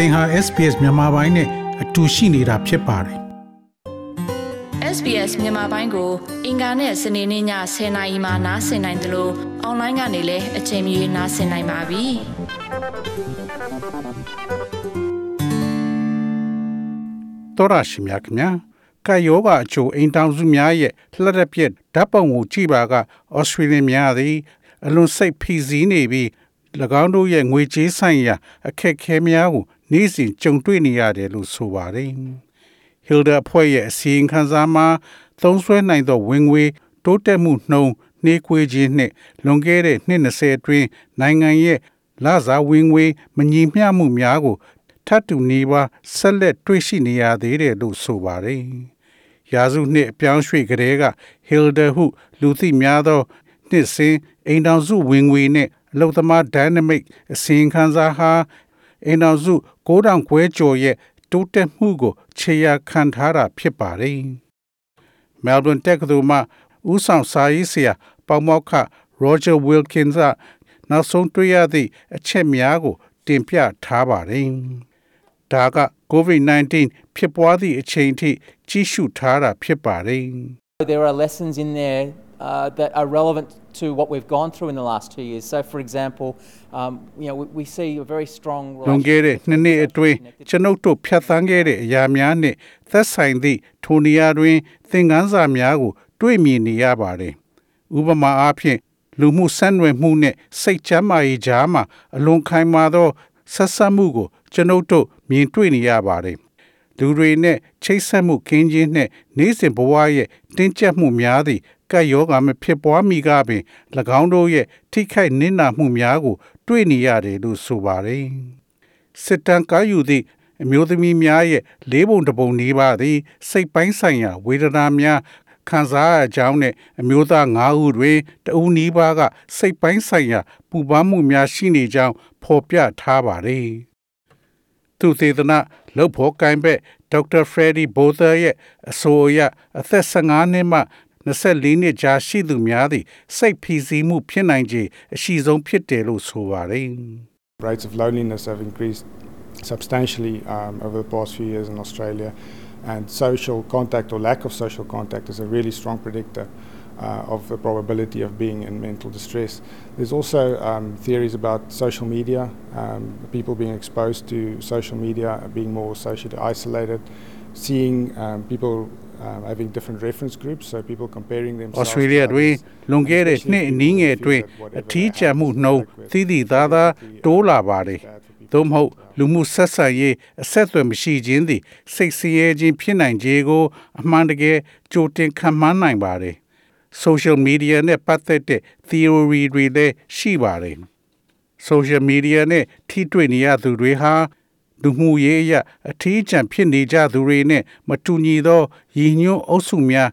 သင်ဟာ SPS မြန်မာပိုင်းနဲ့အတူရှိနေတာဖြစ်ပါတယ် SBS မြန်မာပိုင်းကို အင်ကာနဲ့စနေနေ့ည10:00နာရီမှနားဆင်နိုင်တယ်လို့အွန်လိုင်းကနေလည်းအချိန်မီနားဆင်နိုင်ပါပြီ။တော်ရရှိမြခင်ဗျာကာယောဂအချိုအိမ်တောင်စုများရဲ့လှက်ရက်ပြက်ဓာတ်ပုံကိုကြည့်ပါကဩစတြေးလျများသည်အလွန်စိတ်ဖိစီးနေပြီး၎င်းတို့ရဲ့ငွေကြေးဆိုင်ရာအခက်အခဲများကို နေ့စဉ်ကြုံတွေ့နေရတယ်လို့ဆိုပါတယ်။ Hilda အဖွဲ့ရဲ့အစီရင်ခံစာမှာသုံးစွဲနိုင်သောဝင်ငွေတိုးတက်မှုနှုန်းနှေးကွေးခြင်းနှင့်လွန်ခဲ့တဲ့နှစ်20အတွင်းနိုင်ငံရဲ့လစာဝင်ငွေမညီမျှမှုများကိုထပ်တူနေပါဆက်လက်တွေ့ရှိနေရသေးတယ်လို့ဆိုပါတယ်။ရာစုနှစ်အပြောင်းရွှေ့ကလေးက Hilda ဟုလူသိများသောနှစ်စဉ်အိမ်တော်စုဝင်ငွေနဲ့အလုသမား dynamic အစီရင်ခံစာဟာ အိမ်တော်စု9000ခွဲကျော်ရဲ့တိုးတက်မှုကိုခြေရာခံထားတာဖြစ်ပါတယ်။ Melbourne တက္ကသိုလ်မှဦးဆောင်စာရေးဆရာပေါမောက္ခ Roger Wilkins ကနောက်ဆုံးတွေ့ရသည့်အချက်များကို တင်ပြထားပါတယ်။ဒါက COVID-19 ဖြစ်ပွားသည့်အချိန်ထိကြီးစုထားတာဖြစ်ပါတယ်။ There are lessons in there uh, that are relevant to what we've gone through in the last two years. So, for example, um, you know, we, we see a very strong လွန်ခဲ့တဲ့နှစ်နှစ်အတွင်းကျွန်ုပ်တို့ဖြတ်သန်းခဲ့တဲ့အရာများနှင့်သက်ဆိုင်သည့်ထိုနေရာတွင် သင်ခန်းစာများကို တွေ့မြင်နေရပါတယ်။ဥပမာအားဖြင့်လူမှုဆက်နွယ်မှုနှင့်စိတ်ချမ်းသာရေးကြားမှာအလွန်ခိုင်မာသောဆက်ဆက်မှုကိုကျွန်ုပ်တို့မြင်တွေ့နေရပါတယ်။ လူတွေနဲ့ချိတ်ဆက်မှုကင်းခြင်းနှင့်နေ့စဉ်ဘဝရဲ့တင်းကျပ်မှုများသည့်ကပ်ရောဂါမဖြစ်ပွားမီကပင်၎င်းတို့ရဲ့ထိခိုက်နစ်နာမှုများကို တွေ့နေရတယ်လို့ဆိုပါတယ်။စစ်တမ်းကားယူသည့်အမျိုးသမီးများရဲ့လေးပုံတစ်ပုံနီးပါးသည် စိတ်ပိုင်းဆိုင်ရာဝေဒနာများခံစားရကြောင်းနဲ့အမျိုးသား9ဦးတွင်တဦးနီးပါးကစိတ်ပိုင်းဆိုင်ရာပူပန်မှုများရှိနေကြောင်းဖော်ပြထားပါတယ်။သူသေသနာ လှုပ်ဖို့ကိုင်းဘက်ဒေါက်တာဖရယ်ဒီဘိုသာရဲ့အဆိုအရအသက်15နှစ်မှ24နှစ်ကြာရှိသူများသည့်စိတ်ဖိစီးမှုဖြစ်နိုင်ခြေအရှိဆုံးဖြစ်တယ်လို့ဆိုပါတယ် Rates of loneliness have increased substantially um, over the past few years in Australia, and social contact or lack of social contact is a really strong predictor uh, of the probability of being in mental distress. There's also um, theories about social media, um, people being exposed to social media, being more socially isolated, seeing um, people um, having different reference groups, so people comparing themselves. to Australia တွင် others, လွန်ခဲ့တဲ့ especially နှစ်အ people နည်းငယ် who အတွင်း feel that whatever အထီး they ကျန်မှု have to နှုန်း work with သီးသီးသားသား is တိုးလာ really ပါတယ် bad for people. သို့မဟုတ်လူမှုဆက်ဆံရေးအဆက်အသွယ်မရှိခြင်းသည်စိတ်ဆင်းရဲခြင်းဖြစ်နိုင်ခြေကို အမှန်တကယ်ကြိုတင်ခံမှန်းနိုင်ပါတယ် social media နဲ့ပတ်သက်တဲ့ theory တွေလည်းရှိပါတယ် social media နဲ့ထိတွေ့နေရသူတွေဟာလူမှုရေးအရအထီးကျန်ဖြစ်နေကြသူတွေနဲ့မတူညီသောရည်ညွှန်းအုပ်စုများ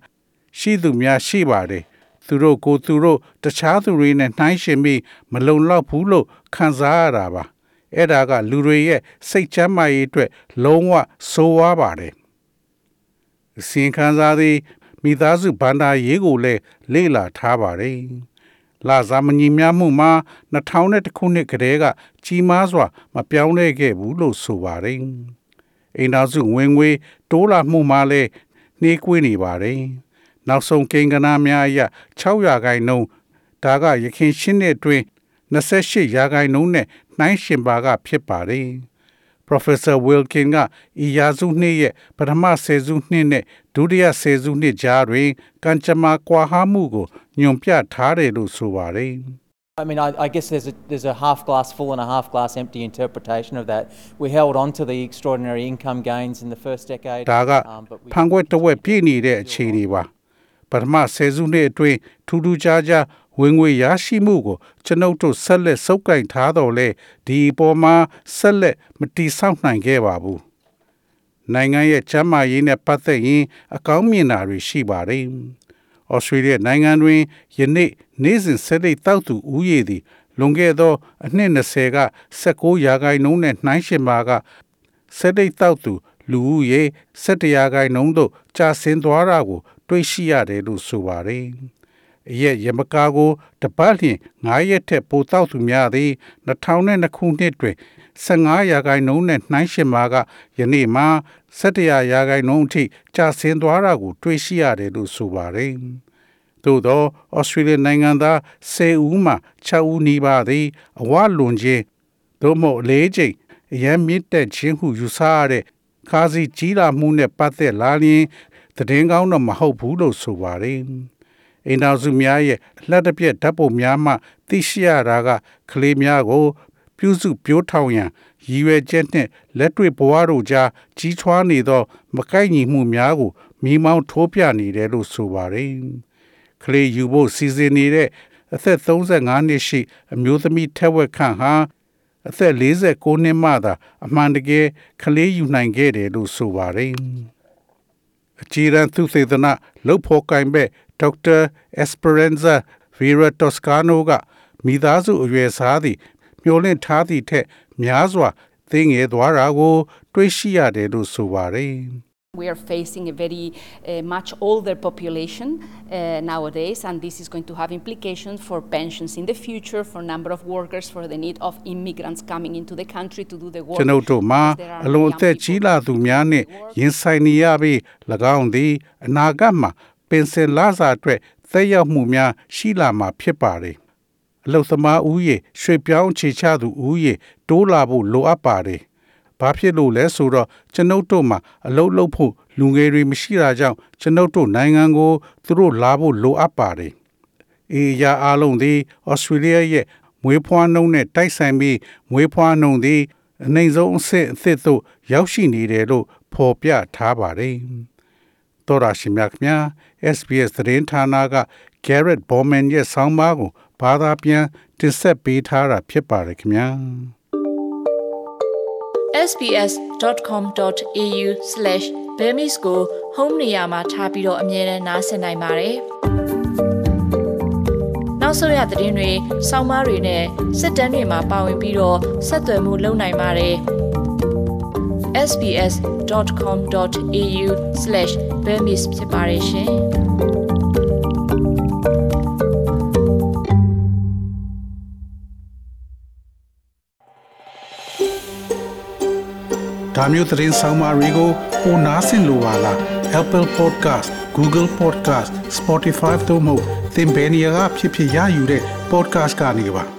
ရှိသူများရှိပါတယ်သူတို့ကိုယ်သူတို့တခြားသူတွေနဲ့နှိုင်းယှဉ်ပြီးမလုံလောက်ဘူးလို့ခံစားရတာပါအဲ့ဒါကလူတွေရဲ့စိတ်ချမ်းသာရေးအတွက်လုံးဝဆိုးဝါးပါတယ်အစင်ခံစားသည် မိသားစုဗန္ဒာရေးကိုလည်းလေ့လာထားပါတယ်လာဇာမညီမျှမှုမှာ2000ခုနှစ်ကတည်းကကြီးမားစွာ မပြောင်းလဲခဲ့ဘူးလို့ဆိုပါတယ်အိမ်သားစုဝင်ငွေတိုးလာမှုမှာလည်းနှေးကွေးနေပါတယ်နောက်ဆုံးကိန်းဂဏများအရ6ရာခိုင်နှုန်းဒါကရခင်ရှင်းတဲ့အတွင်း28ရာခိုင်နှုန်းနဲ့နှိုင်းရှင်ပါကဖြစ်ပါတယ် Professor Wilkin ကဤရာစုနှစ်ရဲ့ပထမဆယ်စုနှစ်နဲ့ဒုတိယဆယ်စုနှစ်ကြားတွင်ကံကြမ္မာကွာဟမှုကိုညွန်ပြထားတယ်လို့ဆိုပါတယ် I mean, I, I guess there's a, there's a half glass full and a half glass empty interpretation of that. We held on to the extraordinary income gains in the first decade. ဒါက um, but we- ဖန်ခွက်တစ်ဝက်ပြည့်နေတဲ့အခြေအနေပါပထမဆယ်စုနှစ်အတွင်းထူးထူးခြားခြား ဝင်ငွေရရှိမှုကိုကျွန်ုပ်တို့ဆက်လက်စုပ်ကိုင်ထားတော့လေဒီအပေါ်မှာဆက်လက်မတိဆောက်နိုင်ခဲ့ပါဘူးနိုင်ငံရဲ့ကျန်းမာရေးနဲ့ပတ်သက်ရင် အကောင်းမြင်တာတွေရှိပါတယ်။ဩစတြေးလျနိုင်ငံတွင်ယနေ့နေ့စဉ်ဆက်လက်တောက်သူဦးရေသည်လွန်ခဲ့သော အနှစ်20က16ရာခိုင်နှုန်းနဲ့နှိုင်းယှဉ်ပါကဆက်လက်တောက်သူလူဦးရေ17ရာခိုင်နှုန်းသို့ကျဆင်းသွားတာကို တွေ့ရှိရတယ်လို့ဆိုပါတယ် အရက်ရမကာကိုတပတ်လျင်9ရက်ထက်ပိုတောက်သူများသည်2002ခုနှစ်တွင်15ရာခိုင်နှုန်းနဲ့နှိုင်းယှဉ်မှာကယနေ့မှာ17ရာခိုင်နှုန်းအထိကျဆင်းသွားတာကို တွေ့ရှိရတယ်လို့ဆိုပါတယ်။သို့သောဩစတြေးလျနိုင်ငံသား10ဦးမှ6ဦးနီးပါးသည်အဝလွန်ခြင်းသို့မဟုတ်အလေးချိန်အရန်မြင့်တက်ခြင်းဟုယူဆရတဲ့ခါစီကြီးလာမှုနဲ့ပတ်သက်လာရင်သတင်းကောင်းတော့မဟုတ်ဘူးလို့ဆိုပါတယ်။ အိမ်တော်စုများရဲ့အလှက်တစ်ပြက်ဓာတ်ပုံများမှသိရှိရတာကကလေးများကို ပြုစုပြိုးထောင်ရန်ရည်ရွယ်ချက်နှင့်လက်တွေ့ဘဝတို့ကြားကြီးထွားနေသော မကိုက်ညီမှုများကိုမိမောင်းထိုးပြနေတယ်လို့ဆိုပါတယ်။ကလေးယူဖို့စီစဉ်နေတဲ့အသက်35နှစ်ရှိအမျိုးသမီးထက်ဝက်ခန့်ဟာအသက်49နှစ်မှသာအမှန်တကယ်ကလေးယူနိုင်ခဲ့တယ်လို့ဆိုပါတယ်။အကြီးရန်သူသေသနာလှုပ်ဖို့ကင်ဘက် ဒေါက်တာအက်စပရန်ဇာဗီရာတိုစကာနိုကမိသားစုအရွယ်စားသည့်မျောလင့်ထားသည့်ထက်များစွာသိငယ်သွားတာကို တွေးရှိရတယ်လို့ဆိုပါတယ်။ We are facing a very uh, much older population uh, nowadays, and this is going to have implications for pensions in the future, for number of workers, for the need of immigrants coming into the country to do the work. ကျွန်ုပ်တို့မှာ because there are အလွန် young အသက် people ကြီးလာသူများနှင့် who work. ရင်ဆိုင်နေရပြီး၎င်းသည်အနာဂတ်မှာ ပင်စင်လာစာအတွက်သက်ရောက်မှုများရှိလာမှာဖြစ်ပါတယ်။အလုသမားဦးရေရွှေပြောင်းခြေချသူဦးရေတိုးလာဖို့လိုအပ်ပါတယ်။ဘာဖြစ်လို့လဲဆိုတော့ကျွန်ုပ်တို့မှာအလုလုပ်ဖို့လူငယ်တွေမရှိတာကြောင့်ကျွန်ုပ်တို့နိုင်ငံကိုသူတို့လာဖို့လိုအပ်ပါတယ်။အေရာအားလုံးသည်ဩစတြေးလျရဲ့မွေးဖွားနှုန်းနဲ့တိုက်ဆိုင်ပြီးမွေးဖွားနှုန်းသည်အနိုင်ဆုံးအဆင့်အသစ်သို့ရောက်ရှိနေတယ်လို့ဖော်ပြထားပါတယ်။ သောရရှိမြခင် SBS သတင်းဌာနက Garrett Bowman ရဲ့ဆောင်းပါးကိုဘာသာပြန်တင်ဆက်ပေးထားတာဖြစ်ပါတယ်ခင်ဗျာ။ sbs.com.au/bemis ကို home နေရာမှာထားပြီးတော့အမြဲတမ်းနှားဆင်နိုင်ပါတယ်။နောက်ဆုံးရသတင်းတွေ၊စောင်းမားတွေနဲ့စစ်တမ်းတွေမှာပါဝင်ပြီးတော့ဆက်သွယ်မှုလုပ်နိုင်ပါတယ်။ sbs.com.au/bemis ဖြစ်ပါတယ်ရှင်။ဒါမျိုးသတင်းဆောင်မာတွေကိုပိုနားဆင်လိုပါလား Apple Podcast Google Podcast Spotify တို့မှာသင်ပင်ရာဖြစ်ဖြစ်ရယူတဲ့ podcast ကနေပါ